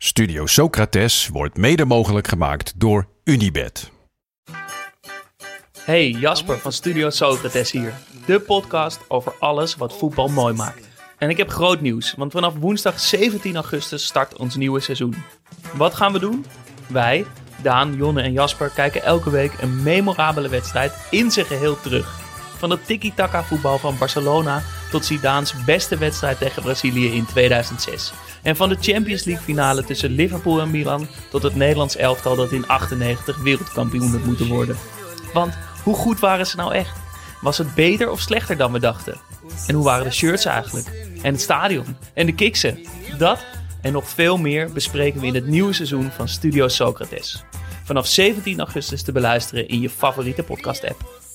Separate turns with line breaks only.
Studio Socrates wordt mede mogelijk gemaakt door Unibed.
Hey, Jasper van Studio Socrates hier. De podcast over alles wat voetbal mooi maakt. En ik heb groot nieuws, want vanaf woensdag 17 augustus start ons nieuwe seizoen. Wat gaan we doen? Wij, Daan, Jonne en Jasper, kijken elke week een memorabele wedstrijd in zijn geheel terug. Van het tiki-taka voetbal van Barcelona tot Zidane's beste wedstrijd tegen Brazilië in 2006. En van de Champions League finale tussen Liverpool en Milan tot het Nederlands elftal dat in 98 wereldkampioen had moeten worden. Want hoe goed waren ze nou echt? Was het beter of slechter dan we dachten? En hoe waren de shirts eigenlijk? En het stadion? En de kiksen? Dat en nog veel meer bespreken we in het nieuwe seizoen van Studio Socrates. Vanaf 17 augustus te beluisteren in je favoriete podcast-app.